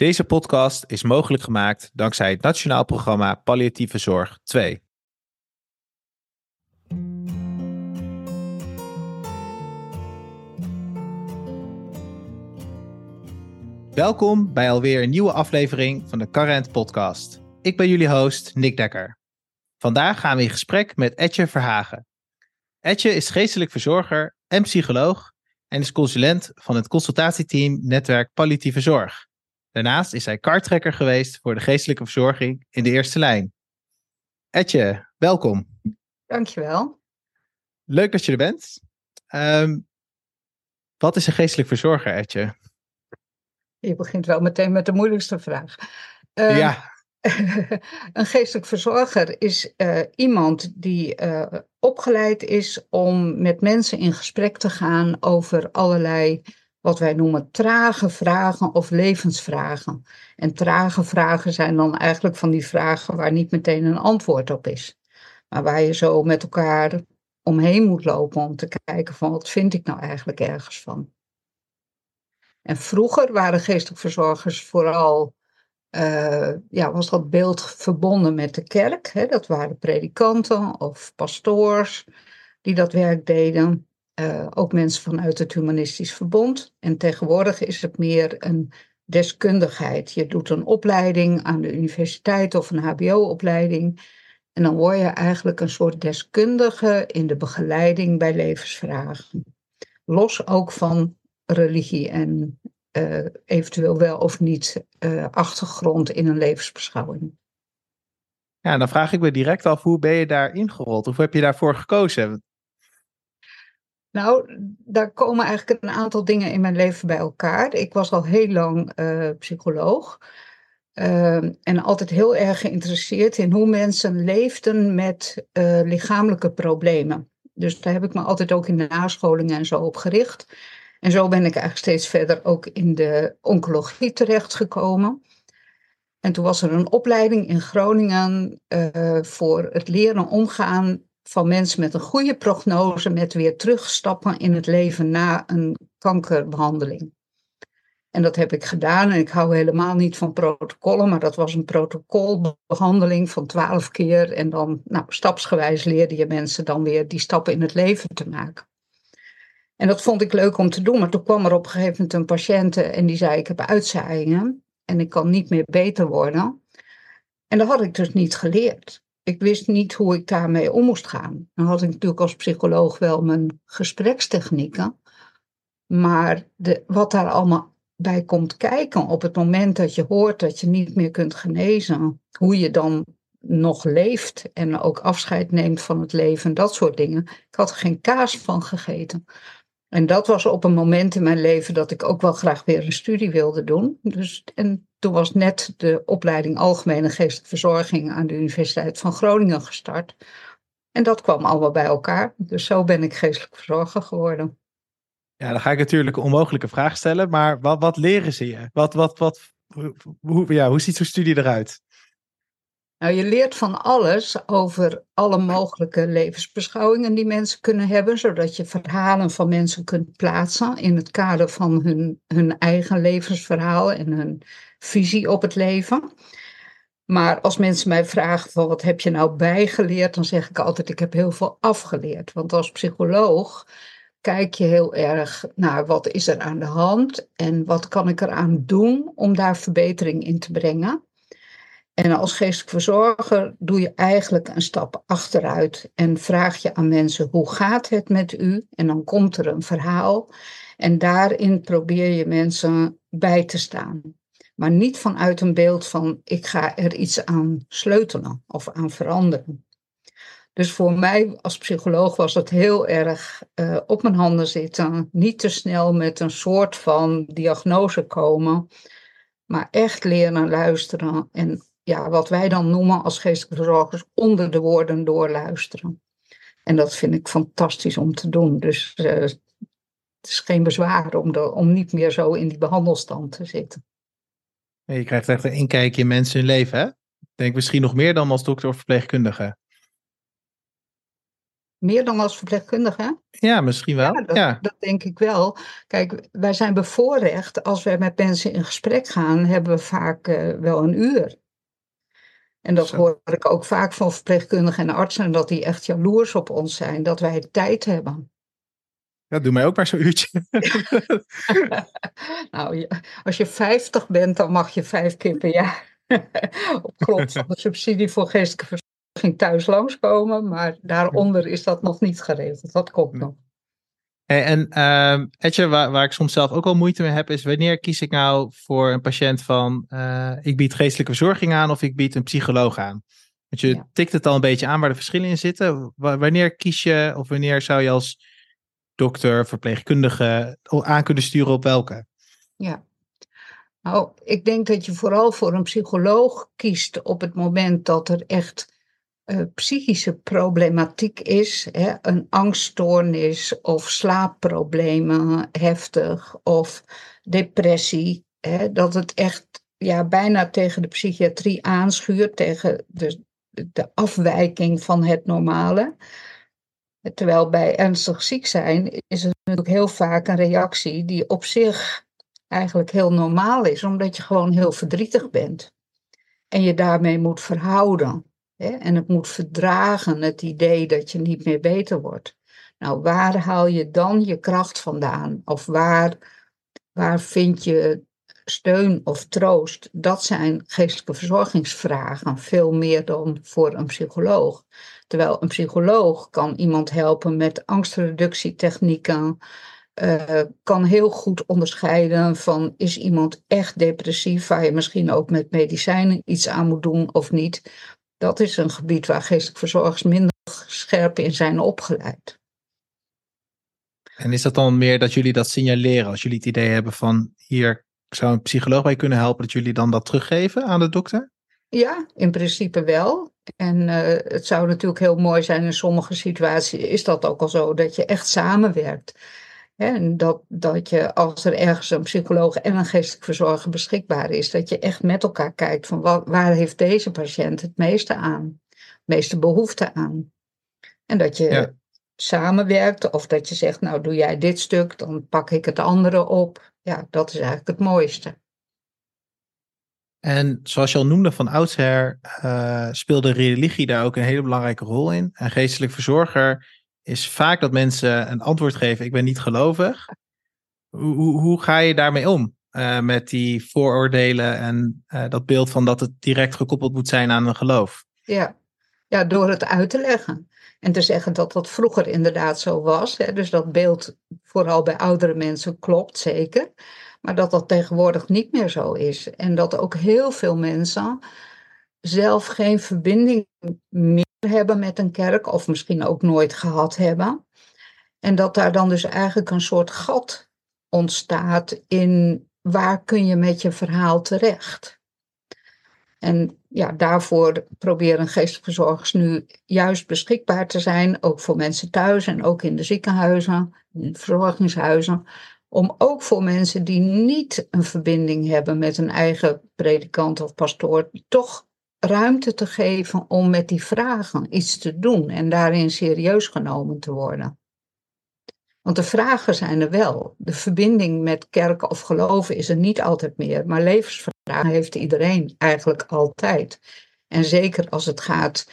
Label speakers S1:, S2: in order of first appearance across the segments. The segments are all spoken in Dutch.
S1: Deze podcast is mogelijk gemaakt dankzij het Nationaal Programma Palliatieve Zorg 2. Welkom bij alweer een nieuwe aflevering van de Current Podcast. Ik ben jullie host Nick Dekker. Vandaag gaan we in gesprek met Etje Verhagen. Etje is geestelijk verzorger en psycholoog en is consulent van het consultatieteam Netwerk Palliatieve Zorg. Daarnaast is hij kartrekker geweest voor de geestelijke verzorging in de eerste lijn. Etje, welkom.
S2: Dankjewel.
S1: Leuk dat je er bent. Ehm, wat is een geestelijk verzorger, Etje?
S2: Je begint wel meteen met de moeilijkste vraag. Um,
S1: ja.
S2: een geestelijk verzorger is uh, iemand die uh, opgeleid is om met mensen in gesprek te gaan over allerlei wat wij noemen trage vragen of levensvragen. En trage vragen zijn dan eigenlijk van die vragen waar niet meteen een antwoord op is. Maar waar je zo met elkaar omheen moet lopen om te kijken van wat vind ik nou eigenlijk ergens van. En vroeger waren geestelijk verzorgers vooral, uh, ja, was dat beeld verbonden met de kerk. Hè? Dat waren predikanten of pastoors die dat werk deden. Uh, ook mensen vanuit het Humanistisch Verbond. En tegenwoordig is het meer een deskundigheid. Je doet een opleiding aan de universiteit of een HBO-opleiding. En dan word je eigenlijk een soort deskundige in de begeleiding bij levensvragen. Los ook van religie en uh, eventueel wel of niet uh, achtergrond in een levensbeschouwing.
S1: Ja, dan vraag ik me direct af, hoe ben je daar ingerold? Of heb je daarvoor gekozen?
S2: Nou, daar komen eigenlijk een aantal dingen in mijn leven bij elkaar. Ik was al heel lang uh, psycholoog. Uh, en altijd heel erg geïnteresseerd in hoe mensen leefden met uh, lichamelijke problemen. Dus daar heb ik me altijd ook in de nascholing en zo op gericht. En zo ben ik eigenlijk steeds verder ook in de oncologie terechtgekomen. En toen was er een opleiding in Groningen uh, voor het leren omgaan van mensen met een goede prognose met weer terugstappen in het leven na een kankerbehandeling. En dat heb ik gedaan en ik hou helemaal niet van protocollen, maar dat was een protocolbehandeling van twaalf keer. En dan, nou, stapsgewijs leerde je mensen dan weer die stappen in het leven te maken. En dat vond ik leuk om te doen, maar toen kwam er op een gegeven moment een patiënt en die zei: Ik heb uitzaaiingen en ik kan niet meer beter worden. En dat had ik dus niet geleerd ik wist niet hoe ik daarmee om moest gaan. Dan had ik natuurlijk als psycholoog wel mijn gesprekstechnieken. Maar de, wat daar allemaal bij komt kijken op het moment dat je hoort dat je niet meer kunt genezen, hoe je dan nog leeft en ook afscheid neemt van het leven, dat soort dingen. Ik had er geen kaas van gegeten. En dat was op een moment in mijn leven dat ik ook wel graag weer een studie wilde doen. Dus, en toen was net de opleiding Algemene Geestelijke Verzorging aan de Universiteit van Groningen gestart. En dat kwam allemaal bij elkaar. Dus zo ben ik geestelijk verzorger geworden.
S1: Ja, dan ga ik natuurlijk een onmogelijke vraag stellen. Maar wat, wat leren ze je? Wat, wat, wat, hoe, ja, hoe ziet zo'n studie eruit?
S2: Nou, je leert van alles over alle mogelijke levensbeschouwingen die mensen kunnen hebben, zodat je verhalen van mensen kunt plaatsen in het kader van hun, hun eigen levensverhaal en hun visie op het leven. Maar als mensen mij vragen wat heb je nou bijgeleerd, dan zeg ik altijd ik heb heel veel afgeleerd. Want als psycholoog kijk je heel erg naar wat is er aan de hand en wat kan ik eraan doen om daar verbetering in te brengen. En als geestelijk verzorger doe je eigenlijk een stap achteruit en vraag je aan mensen hoe gaat het met u? En dan komt er een verhaal en daarin probeer je mensen bij te staan. Maar niet vanuit een beeld van ik ga er iets aan sleutelen of aan veranderen. Dus voor mij als psycholoog was het heel erg uh, op mijn handen zitten, niet te snel met een soort van diagnose komen, maar echt leren luisteren en ja, wat wij dan noemen als geestelijke verzorgers onder de woorden doorluisteren. En dat vind ik fantastisch om te doen. Dus uh, het is geen bezwaar om, de, om niet meer zo in die behandelstand te zitten.
S1: Je krijgt echt een inkijkje in mensen hun leven, hè? Ik denk misschien nog meer dan als dokter of verpleegkundige.
S2: Meer dan als verpleegkundige?
S1: Ja, misschien wel.
S2: Ja, dat,
S1: ja.
S2: dat denk ik wel. Kijk, wij zijn bevoorrecht. Als wij met mensen in gesprek gaan, hebben we vaak uh, wel een uur. En dat Zo. hoor ik ook vaak van verpleegkundigen en artsen, dat die echt jaloers op ons zijn, dat wij tijd hebben.
S1: Ja, doe mij ook maar zo'n uurtje.
S2: nou, als je 50 bent, dan mag je vijf keer per jaar op grond van de subsidie voor geestelijke verzorging thuis langskomen. Maar daaronder is dat nog niet geregeld. Dat komt nog.
S1: Hey, en Etje, waar, waar, ik soms zelf ook al moeite mee heb, is wanneer kies ik nou voor een patiënt van uh, ik bied geestelijke verzorging aan of ik bied een psycholoog aan? Want je ja. tikt het al een beetje aan waar de verschillen in zitten. W wanneer kies je of wanneer zou je als dokter, verpleegkundige aan kunnen sturen op welke?
S2: Ja, nou, ik denk dat je vooral voor een psycholoog kiest op het moment dat er echt uh, psychische problematiek is, hè, een angststoornis of slaapproblemen heftig of depressie, hè, dat het echt ja, bijna tegen de psychiatrie aanschuurt, tegen de, de afwijking van het normale. Terwijl bij ernstig ziek zijn is het natuurlijk heel vaak een reactie die op zich eigenlijk heel normaal is, omdat je gewoon heel verdrietig bent. En je daarmee moet verhouden. Hè? En het moet verdragen, het idee dat je niet meer beter wordt. Nou, waar haal je dan je kracht vandaan? Of waar, waar vind je steun of troost? Dat zijn geestelijke verzorgingsvragen, veel meer dan voor een psycholoog. Terwijl een psycholoog kan iemand helpen met angstreductietechnieken, uh, kan heel goed onderscheiden van is iemand echt depressief, waar je misschien ook met medicijnen iets aan moet doen of niet. Dat is een gebied waar geestelijk verzorgers minder scherp in zijn opgeleid.
S1: En is dat dan meer dat jullie dat signaleren als jullie het idee hebben van hier zou een psycholoog bij kunnen helpen, dat jullie dan dat teruggeven aan de dokter?
S2: Ja, in principe wel. En uh, het zou natuurlijk heel mooi zijn in sommige situaties, is dat ook al zo, dat je echt samenwerkt. En dat, dat je, als er ergens een psycholoog en een geestelijk verzorger beschikbaar is, dat je echt met elkaar kijkt van wat, waar heeft deze patiënt het meeste aan, het meeste behoefte aan. En dat je ja. samenwerkt of dat je zegt, nou doe jij dit stuk, dan pak ik het andere op. Ja, dat is eigenlijk het mooiste.
S1: En zoals je al noemde, van oudsher uh, speelde religie daar ook een hele belangrijke rol in. En geestelijk verzorger is vaak dat mensen een antwoord geven: ik ben niet gelovig. Hoe, hoe, ga je daarmee om? Uh, met die vooroordelen en uh, dat beeld van dat het direct gekoppeld moet zijn aan een geloof.
S2: Ja. ja, door het uit te leggen. En te zeggen dat dat vroeger inderdaad zo was. Hè, dus dat beeld vooral bij oudere mensen klopt zeker. Maar dat dat tegenwoordig niet meer zo is. En dat ook heel veel mensen zelf geen verbinding meer hebben met een kerk, of misschien ook nooit gehad hebben. En dat daar dan dus eigenlijk een soort gat ontstaat in waar kun je met je verhaal terecht. En ja, daarvoor proberen geestverzorgers nu juist beschikbaar te zijn, ook voor mensen thuis en ook in de ziekenhuizen, in de verzorgingshuizen, om ook voor mensen die niet een verbinding hebben met een eigen predikant of pastoor, toch ruimte te geven om met die vragen iets te doen en daarin serieus genomen te worden. Want de vragen zijn er wel. De verbinding met kerken of geloven is er niet altijd meer, maar levensvragen heeft iedereen eigenlijk altijd. En zeker als het gaat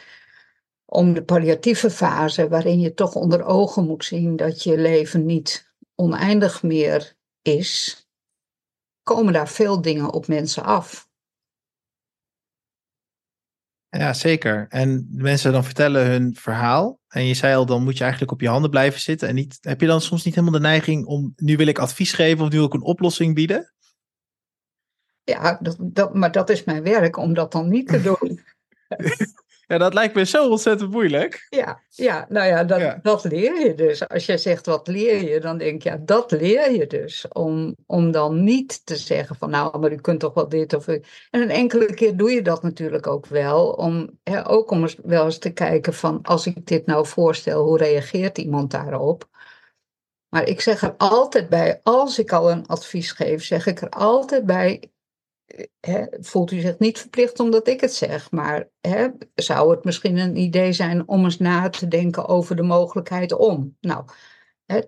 S2: om de palliatieve fase, waarin je toch onder ogen moet zien dat je leven niet oneindig meer is, komen daar veel dingen op mensen af.
S1: Ja, zeker. En mensen dan vertellen hun verhaal. En je zei al, dan moet je eigenlijk op je handen blijven zitten. En niet, heb je dan soms niet helemaal de neiging om, nu wil ik advies geven of nu wil ik een oplossing bieden?
S2: Ja, dat, dat, maar dat is mijn werk om dat dan niet te doen.
S1: Ja, dat lijkt me zo ontzettend moeilijk.
S2: Ja, ja nou ja dat, ja. dat leer je dus. Als je zegt wat leer je, dan denk je, ja, dat leer je dus. Om, om dan niet te zeggen van nou, maar u kunt toch wel dit of... En een enkele keer doe je dat natuurlijk ook wel. Om, hè, ook om eens, wel eens te kijken van als ik dit nou voorstel, hoe reageert iemand daarop? Maar ik zeg er altijd bij, als ik al een advies geef, zeg ik er altijd bij, voelt u zich niet verplicht omdat ik het zeg, maar zou het misschien een idee zijn om eens na te denken over de mogelijkheid om? Nou,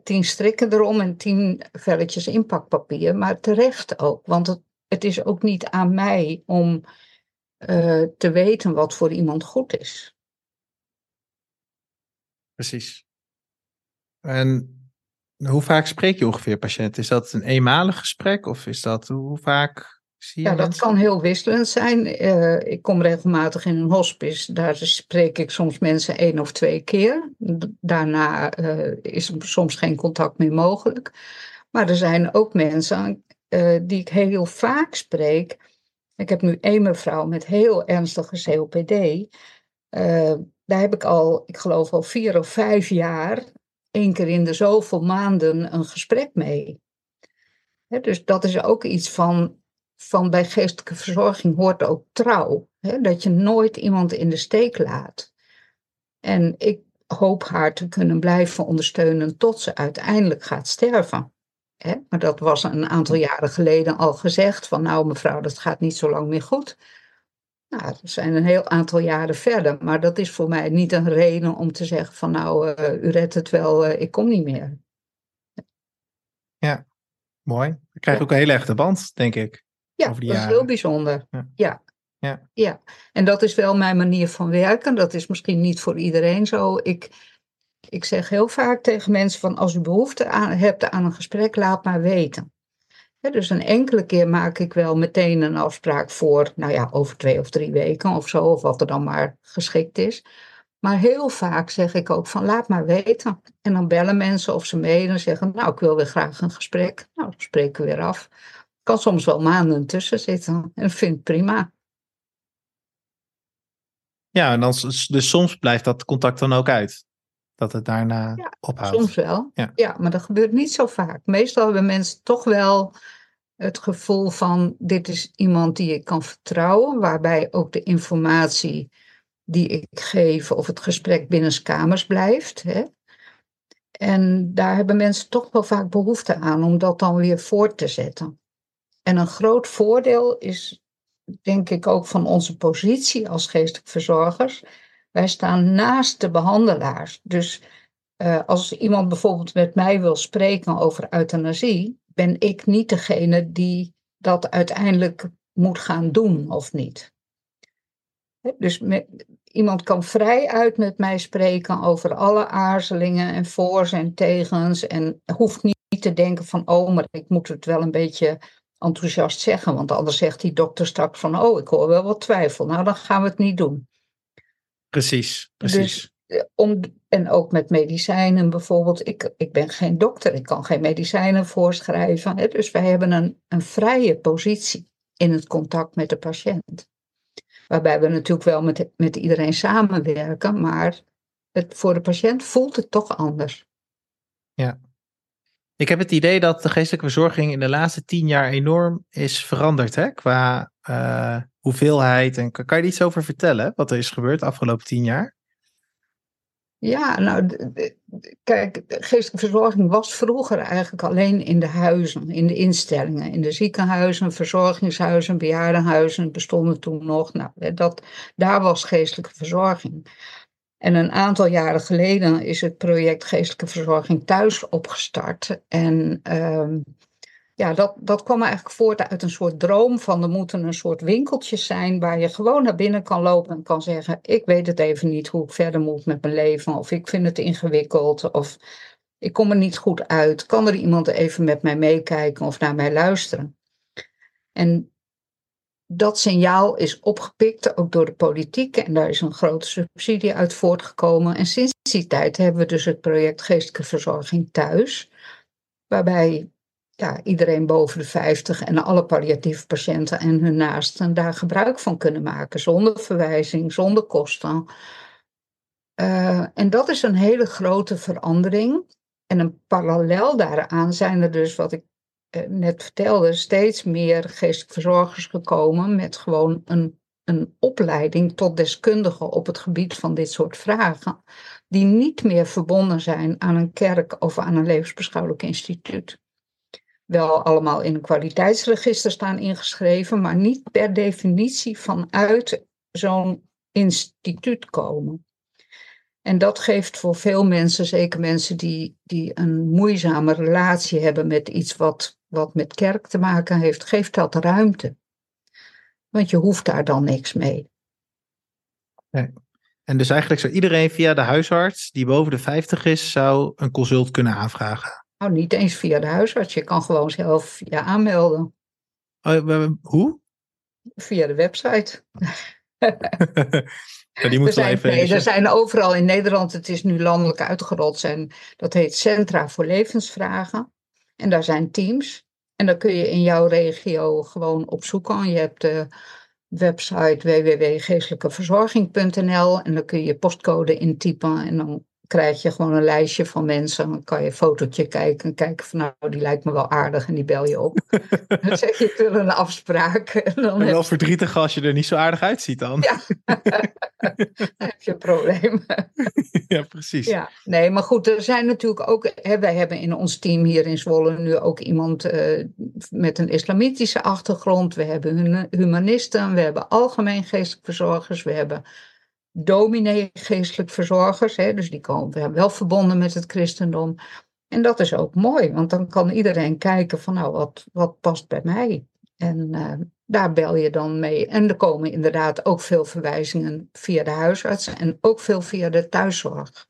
S2: tien strikken erom en tien velletjes inpakpapier, maar terecht ook, want het, het is ook niet aan mij om uh, te weten wat voor iemand goed is.
S1: Precies. En hoe vaak spreek je ongeveer patiënten? Is dat een eenmalig gesprek of is dat hoe vaak zie je
S2: Ja, dat kan heel wisselend zijn. Uh, ik kom regelmatig in een hospice. Daar spreek ik soms mensen één of twee keer. Daarna uh, is soms geen contact meer mogelijk. Maar er zijn ook mensen uh, die ik heel vaak spreek. Ik heb nu één mevrouw met heel ernstige COPD. daar heb ik al, ik geloof al vier of vijf jaar één keer in de zoveel maanden een gesprek mee. dus dat is ook iets van, van bij geestelijke verzorging hoort ook trouw. dat je nooit iemand in de steek laat. En ik hoop haar te kunnen blijven ondersteunen tot ze uiteindelijk gaat sterven. maar dat was een aantal jaren geleden al gezegd van nou mevrouw, dat gaat niet zo lang meer goed. Nou, we zijn een heel aantal jaren verder, maar dat is voor mij niet een reden om te zeggen van nou, uh, u redt het wel, uh, ik kom niet meer.
S1: Ja, mooi. Je krijgt ja. ook een hele echte band, denk ik.
S2: Ja, dat jaren. is heel bijzonder. Ja. ja. Ja. ja, en dat is wel mijn manier van werken. Dat is misschien niet voor iedereen zo. Ik, ik zeg heel vaak tegen mensen van als u behoefte aan, hebt aan een gesprek, laat maar weten dus een enkele keer maak ik wel meteen een afspraak voor, nou ja, over twee of drie weken of zo, of wat er dan maar geschikt is. Maar heel vaak zeg ik ook van laat maar weten. En dan bellen mensen of ze mee en zeggen, nou ik wil weer graag een gesprek. Nou, dan spreken we weer af. Kan soms wel maanden tussen zitten en vind ik prima.
S1: Ja, en dan, dus soms blijft dat contact dan ook uit dat het daarna
S2: ja,
S1: ophoudt.
S2: Soms wel. Ja. ja, maar dat gebeurt niet zo vaak. Meestal hebben mensen toch wel het gevoel van dit is iemand die ik kan vertrouwen, waarbij ook de informatie die ik geef of het gesprek binnenskamers blijft. Hè? En daar hebben mensen toch wel vaak behoefte aan om dat dan weer voort te zetten. En een groot voordeel is, denk ik, ook van onze positie als geestelijk verzorgers, wij staan naast de behandelaars. Dus uh, als iemand bijvoorbeeld met mij wil spreken over euthanasie, ben ik niet degene die dat uiteindelijk moet gaan doen of niet. Dus iemand kan vrij uit met mij spreken over alle aarzelingen en voor's en tegens. En hoeft niet te denken van, oh, maar ik moet het wel een beetje enthousiast zeggen. Want anders zegt die dokter straks van, oh, ik hoor wel wat twijfel. Nou, dan gaan we het niet doen.
S1: Precies, precies.
S2: Dus, eh, om, en ook met medicijnen bijvoorbeeld. Ik, ik ben geen dokter, ik kan geen medicijnen voorschrijven. Hè, dus wij hebben een, een vrije positie in het contact met de patiënt. Waarbij we natuurlijk wel met, met iedereen samenwerken, maar het, voor de patiënt voelt het toch anders.
S1: Ja. Ik heb het idee dat de geestelijke verzorging in de laatste tien jaar enorm is veranderd hè? qua uh, hoeveelheid. En kan je er iets over vertellen wat er is gebeurd de afgelopen tien jaar?
S2: Ja, nou, kijk, geestelijke verzorging was vroeger eigenlijk alleen in de huizen, in de instellingen, in de ziekenhuizen, verzorgingshuizen, bejaardenhuizen bestonden toen nog. Nou, dat, daar was geestelijke verzorging. En een aantal jaren geleden is het project Geestelijke Verzorging Thuis opgestart. En uh, ja, dat, dat kwam eigenlijk voort uit een soort droom van er moeten een soort winkeltjes zijn waar je gewoon naar binnen kan lopen en kan zeggen, ik weet het even niet hoe ik verder moet met mijn leven of ik vind het ingewikkeld of ik kom er niet goed uit. Kan er iemand even met mij meekijken of naar mij luisteren? En dat signaal is opgepikt, ook door de politiek. En daar is een grote subsidie uit voortgekomen. En sinds die tijd hebben we dus het project Geestelijke Verzorging Thuis. Waarbij ja, iedereen boven de 50 en alle palliatieve patiënten en hun naasten daar gebruik van kunnen maken. Zonder verwijzing, zonder kosten. Uh, en dat is een hele grote verandering. En een parallel daaraan zijn er dus, wat ik net vertelde, steeds meer geestelijke verzorgers gekomen met gewoon een, een opleiding tot deskundige op het gebied van dit soort vragen. Die niet meer verbonden zijn aan een kerk of aan een levensbeschouwelijk instituut. wel allemaal in een kwaliteitsregister staan ingeschreven, maar niet per definitie vanuit zo'n instituut komen. En dat geeft voor veel mensen, zeker mensen die, die een moeizame relatie hebben met iets wat, wat met kerk te maken heeft, geeft dat ruimte. Want je hoeft daar dan niks mee.
S1: Nee. En dus eigenlijk zou iedereen via de huisarts die boven de 50 is, zou een consult kunnen aanvragen?
S2: Nou, niet eens via de huisarts. Je kan gewoon zelf je aanmelden.
S1: Oh, hoe?
S2: Via de website.
S1: ja, die er,
S2: zijn,
S1: even
S2: nee, er zijn overal in Nederland, het is nu landelijk uitgerold, zijn, dat heet Centra voor Levensvragen. En daar zijn teams. En dan kun je in jouw regio gewoon opzoeken. Je hebt de website www.geestelijkeverzorging.nl en dan kun je postcode intypen en dan krijg je gewoon een lijstje van mensen. Dan kan je een fotootje kijken en kijken van nou, die lijkt me wel aardig en die bel je op. dan zeg je, ik wil een afspraak.
S1: En dan wel verdrietig als je er niet zo aardig uitziet dan.
S2: Ja, dan heb je een probleem.
S1: ja, precies.
S2: Ja, nee, maar goed, er zijn natuurlijk ook, hè, wij hebben in ons team hier in Zwolle nu ook iemand uh, met een islamitische achtergrond. We hebben humanisten, we hebben algemeen geestelijk verzorgers, we hebben dominee geestelijk verzorgers. Hè, dus die komen we wel verbonden met het christendom. En dat is ook mooi, want dan kan iedereen kijken van nou, wat, wat past bij mij? En uh, daar bel je dan mee. En er komen inderdaad ook veel verwijzingen via de huisarts en ook veel via de thuiszorg.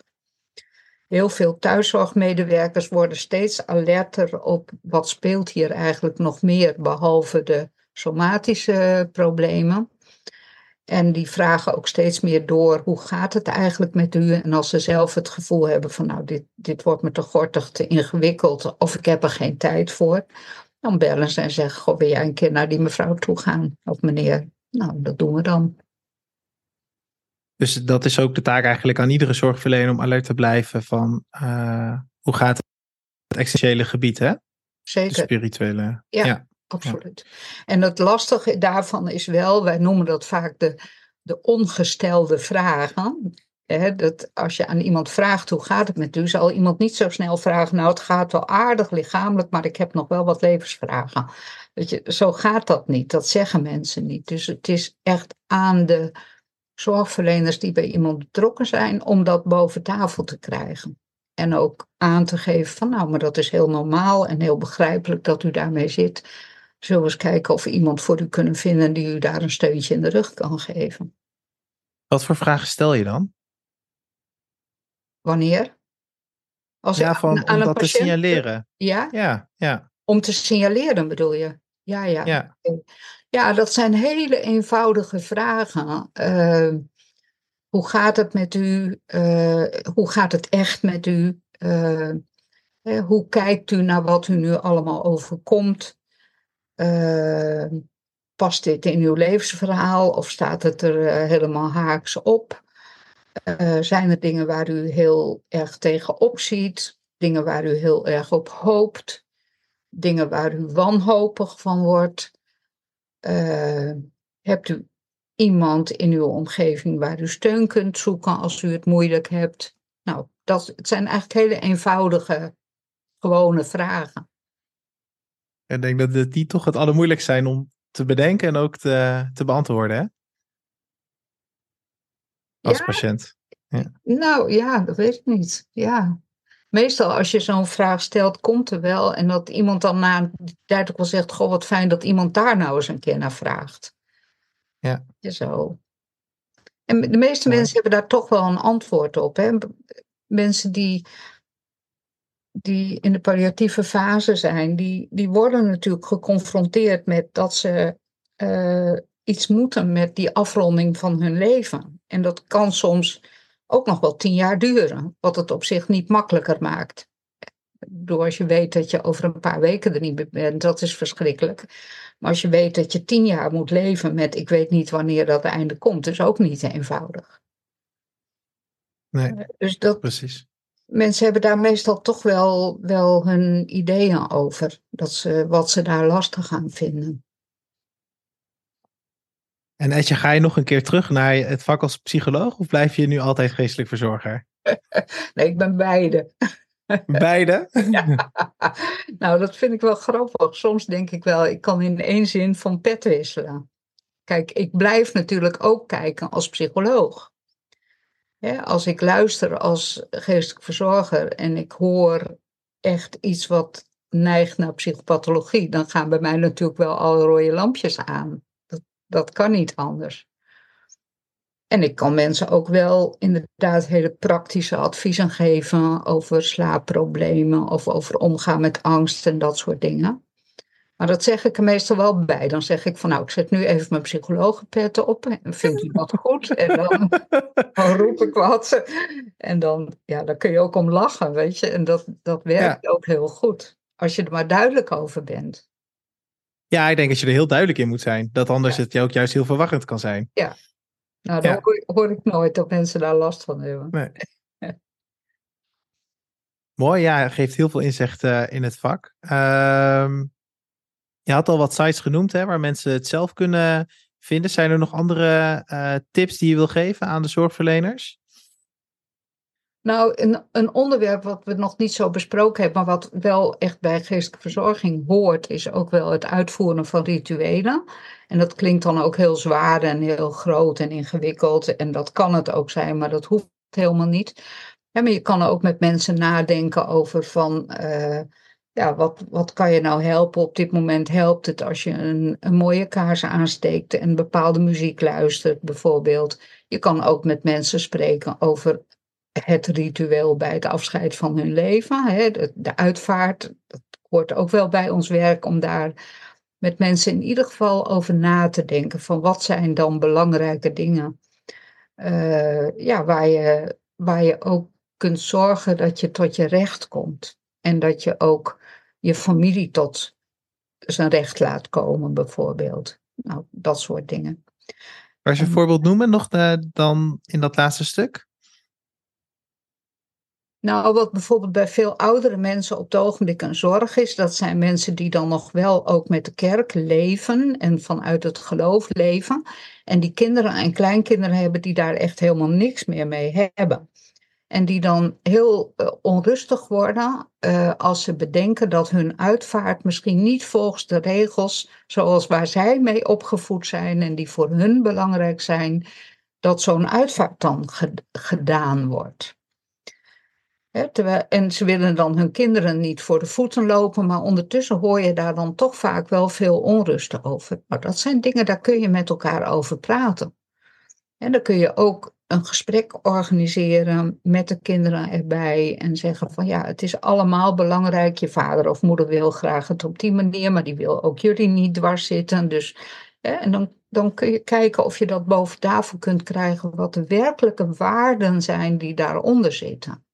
S2: Heel veel thuiszorgmedewerkers worden steeds alerter op wat speelt hier eigenlijk nog meer, behalve de somatische problemen. En die vragen ook steeds meer door, hoe gaat het eigenlijk met u? En als ze zelf het gevoel hebben van, nou, dit, dit wordt me te gortig, te ingewikkeld, of ik heb er geen tijd voor, dan bellen ze en zeggen, goh, wil jij een keer naar die mevrouw toe gaan? Of meneer, nou, dat doen we dan.
S1: Dus dat is ook de taak eigenlijk aan iedere zorgverlener om alert te blijven van, uh, hoe gaat het essentiële gebied, hè?
S2: Zeker.
S1: De spirituele.
S2: ja absoluut. En het lastige daarvan is wel, wij noemen dat vaak de, de ongestelde vragen. dat als je aan iemand vraagt hoe gaat het met u, zal iemand niet zo snel vragen, nou het gaat wel aardig lichamelijk, maar ik heb nog wel wat levensvragen. Weet je, zo gaat dat niet, dat zeggen mensen niet. Dus het is echt aan de zorgverleners die bij iemand betrokken zijn om dat boven tafel te krijgen. En ook aan te geven van nou, maar dat is heel normaal en heel begrijpelijk dat u daarmee zit. Zullen we eens kijken of we iemand voor u kunnen vinden die u daar een steuntje in de rug kan geven.
S1: Wat voor vragen stel je dan?
S2: Wanneer?
S1: Als ja, van, aan, om dat te signaleren.
S2: Ja?
S1: Ja, ja.
S2: Om te signaleren bedoel je? Ja, ja. Ja, ja dat zijn hele eenvoudige vragen. Uh, hoe gaat het met u? Uh, hoe gaat het echt met u? Uh, hoe kijkt u naar wat u nu allemaal overkomt? Uh, past dit in uw levensverhaal of staat het er uh, helemaal haaks op? Uh, zijn er dingen waar u heel erg tegenop ziet? Dingen waar u heel erg op hoopt? Dingen waar u wanhopig van wordt? hebt u iemand in uw omgeving waar u steun kunt zoeken als u het moeilijk hebt? Nou, dat, het zijn eigenlijk hele eenvoudige, gewone vragen.
S1: Ik denk dat die toch het allermoeilijkst zijn om te bedenken en ook te, te beantwoorden, hè? Als patiënt.
S2: Ja. Nou ja, dat weet ik niet. Ja. Meestal als je zo'n vraag stelt, komt er wel. En dat iemand dan na een tijd ook wel zegt: Goh, wat fijn dat iemand daar nou eens een keer naar vraagt.
S1: Ja.
S2: Zo. En de meeste mensen hebben daar toch wel een antwoord op. Hè? Mensen die die in de palliatieve fase zijn, die, die worden natuurlijk geconfronteerd met dat ze uh, iets moeten met die afronding van hun leven. En dat kan soms ook nog wel tien jaar duren, wat het op zich niet makkelijker maakt. Door als je weet dat je over een paar weken er niet meer bent, dat is verschrikkelijk. Maar als je weet dat je tien jaar moet leven met ik weet niet wanneer dat einde komt, is ook niet eenvoudig.
S1: Nee, dus dat, precies
S2: mensen hebben daar meestal toch wel, wel hun ideeën over. Dat ze, wat ze daar lastig gaan vinden.
S1: En Etje, ga je nog een keer terug naar het vak als psycholoog of blijf je nu altijd geestelijk verzorger?
S2: nee, ik ben beide.
S1: Beide?
S2: Ja. Nou, dat vind ik wel grappig. Soms denk ik wel, ik kan in één zin van pet wisselen. Kijk, ik blijf natuurlijk ook kijken als psycholoog. Als ik luister als geestelijk verzorger en ik hoor echt iets wat neigt naar psychopathologie, dan gaan bij mij natuurlijk wel alle rode lampjes aan. Dat, dat kan niet anders. En ik kan mensen ook wel inderdaad hele praktische adviezen geven over slaapproblemen of over omgaan met angst en dat soort dingen. Maar dat zeg ik er meestal wel bij. Dan zeg ik van nou, ik zet nu even mijn psychologenpet op en vindt u dat goed? En dan, dan, roep ik wat. En dan, ja, dan kun je ook om lachen, weet je. En dat, dat werkt ook heel goed. Als je er maar duidelijk over bent.
S1: Ja, ik denk dat je er heel duidelijk in moet zijn. Dat anders het ook juist heel verwarrend kan zijn.
S2: Ja, nou, dan hoor, ik nooit dat mensen daar last van hebben. Nee.
S1: Mooi, ja, geeft heel veel inzicht uh, in het vak. Ehm, je had al wat sites genoemd hè, waar mensen het zelf kunnen vinden. Zijn er nog andere uh, tips die je wil geven aan de zorgverleners?
S2: Nou, een, een, onderwerp wat we nog niet zo besproken hebben, maar wat wel echt bij geestelijke verzorging hoort, is ook wel het uitvoeren van rituelen. En dat klinkt dan ook heel zwaar en heel groot en ingewikkeld. En dat kan het ook zijn, maar dat hoeft helemaal niet. Ja, maar je kan ook met mensen nadenken over van, uh, ja, wat, wat kan je nou helpen? Op dit moment helpt het als je een, een mooie kaars aansteekt en bepaalde muziek luistert, bijvoorbeeld. Je kan ook met mensen spreken over het ritueel bij het afscheid van hun leven. Hè, de, uitvaart, dat hoort ook wel bij ons werk om daar met mensen in ieder geval over na te denken. Van wat zijn dan belangrijke dingen uh, ja, waar, je, waar je ook kunt zorgen dat je tot je recht komt. En dat je ook je familie tot zijn recht laat komen, bijvoorbeeld. Nou, dat soort dingen.
S1: Waar je een voorbeeld noemen nog de, eh, dan in dat laatste stuk?
S2: Nou, wat bijvoorbeeld bij veel oudere mensen op het ogenblik een zorg is, dat zijn mensen die dan nog wel ook met de kerk leven en vanuit het geloof leven. En die kinderen en kleinkinderen hebben die daar echt helemaal niks meer mee hebben. En die dan heel uh, onrustig worden uh, als ze bedenken dat hun uitvaart misschien niet volgens de regels zoals waar zij mee opgevoed zijn en die voor hun belangrijk zijn, dat zo'n uitvaart dan gedaan wordt en ze willen dan hun kinderen niet voor de voeten lopen, maar ondertussen hoor je daar dan toch vaak wel veel onrust over. Maar dat zijn dingen, daar kun je met elkaar over praten. En dan kun je ook een gesprek organiseren met de kinderen erbij en zeggen van ja, het is allemaal belangrijk. Je vader of moeder wil graag het op die manier, maar die wil ook jullie niet dwars zitten. Dus, hè, en dan, dan kun je kijken of je dat boven tafel kunt krijgen, wat de werkelijke waarden zijn die daaronder zitten.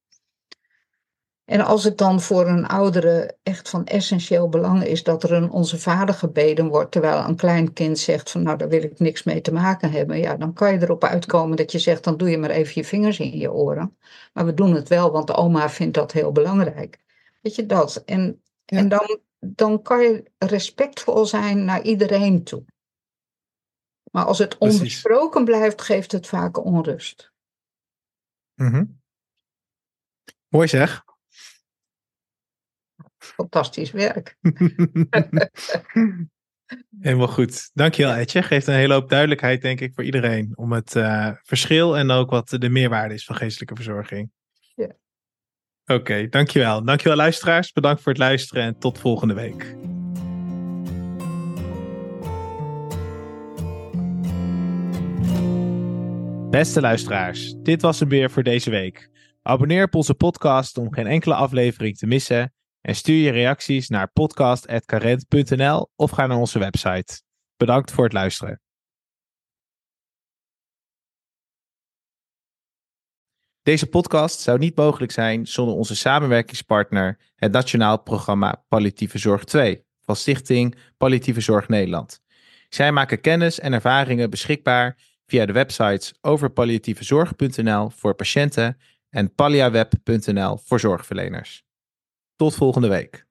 S2: En als het dan voor een oudere echt van essentieel belang is dat er een onze vader gebeden wordt, terwijl een klein kind zegt van nou daar wil ik niks mee te maken hebben, ja, dan kan je erop uitkomen dat je zegt dan doe je maar even je vingers in je oren. Maar we doen het wel, want de oma vindt dat heel belangrijk. Weet je dat? En, en dan, dan kan je respectvol zijn naar iedereen toe. Maar als het onbesproken blijft, geeft het vaak onrust.
S1: Mm Mooi zeg
S2: fantastisch werk.
S1: Helemaal goed. Dankjewel Etje. Geeft een hele hoop duidelijkheid denk ik voor iedereen. Om het uh, verschil en ook wat de meerwaarde is van geestelijke verzorging. Ja. Oké, okay, dankjewel. Dankjewel luisteraars. Bedankt voor het luisteren en tot volgende week. Beste luisteraars, dit was hem weer voor deze week. Abonneer op onze podcast om geen enkele aflevering te missen en stuur je reacties naar podcast.carent.nl of ga naar onze website. Bedankt voor het luisteren. Deze podcast zou niet mogelijk zijn zonder onze samenwerkingspartner, het Nationaal Programma Palliatieve Zorg 2 van Stichting Palliatieve Zorg Nederland. Zij maken kennis en ervaringen beschikbaar via de websites overpalliatievezorg.nl voor patiënten en palliaweb.nl voor zorgverleners. Tot volgende week.